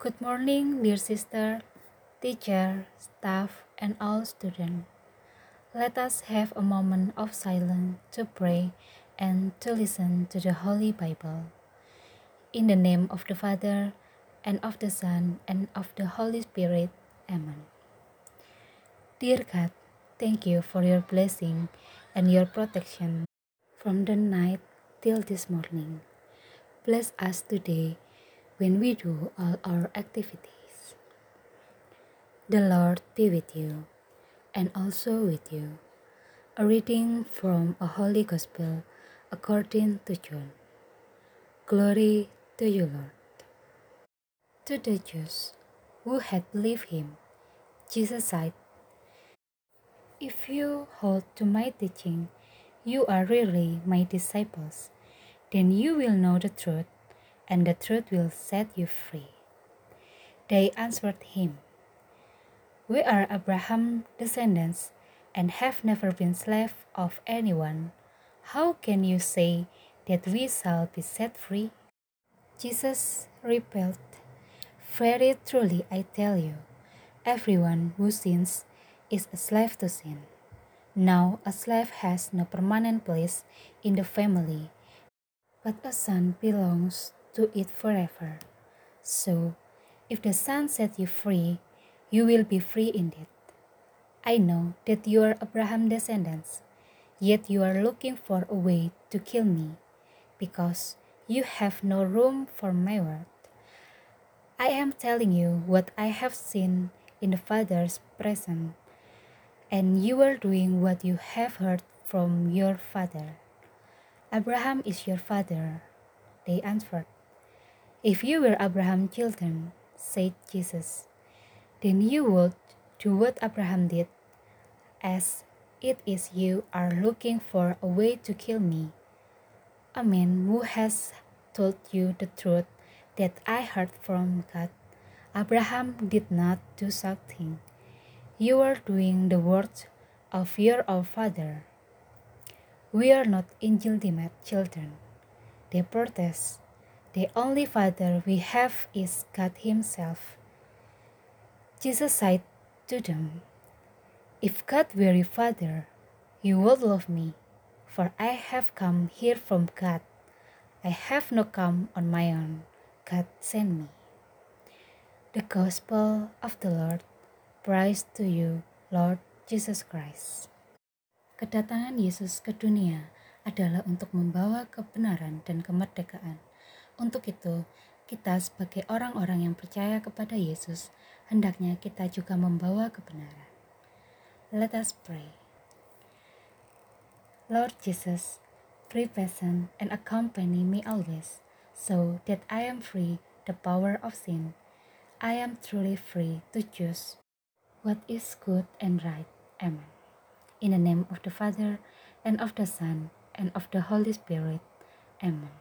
Good morning, dear sister, teacher, staff, and all students. Let us have a moment of silence to pray and to listen to the Holy Bible. In the name of the Father, and of the Son, and of the Holy Spirit. Amen. Dear God, thank you for your blessing and your protection from the night till this morning. Bless us today when we do all our activities. The Lord be with you and also with you. A reading from a Holy Gospel according to John. Glory to you, Lord. To the Jews who had believed him, Jesus said, If you hold to my teaching, you are really my disciples. Then you will know the truth, and the truth will set you free. They answered him, We are Abraham's descendants and have never been slaves of anyone. How can you say that we shall be set free? Jesus replied, Very truly I tell you, everyone who sins is a slave to sin. Now a slave has no permanent place in the family, but a son belongs to it forever. So, if the son set you free, you will be free indeed. I know that you are Abraham's descendants, yet you are looking for a way to kill me, because you have no room for my word. I am telling you what I have seen in the Father's presence, and you are doing what you have heard from your father. Abraham is your father, they answered. If you were Abraham's children, said Jesus, then you would do what Abraham did, as it is you are looking for a way to kill me, a man who has told you the truth that I heard from God. Abraham did not do something. You are doing the words of your own father. We are not illegitimate children. They protest. The only father we have is God Himself. Jesus said to them, If God were your father, you would love me, for I have come here from God. I have not come on my own. God sent me. The Gospel of the Lord. Praise to you, Lord Jesus Christ. Kedatangan Yesus ke dunia adalah untuk membawa kebenaran dan kemerdekaan. Untuk itu, kita sebagai orang-orang yang percaya kepada Yesus, hendaknya kita juga membawa kebenaran. Let us pray. Lord Jesus, be present and accompany me always, so that I am free the power of sin. I am truly free to choose what is good and right. Amen. In the name of the Father, and of the Son, and of the Holy Spirit. Amen.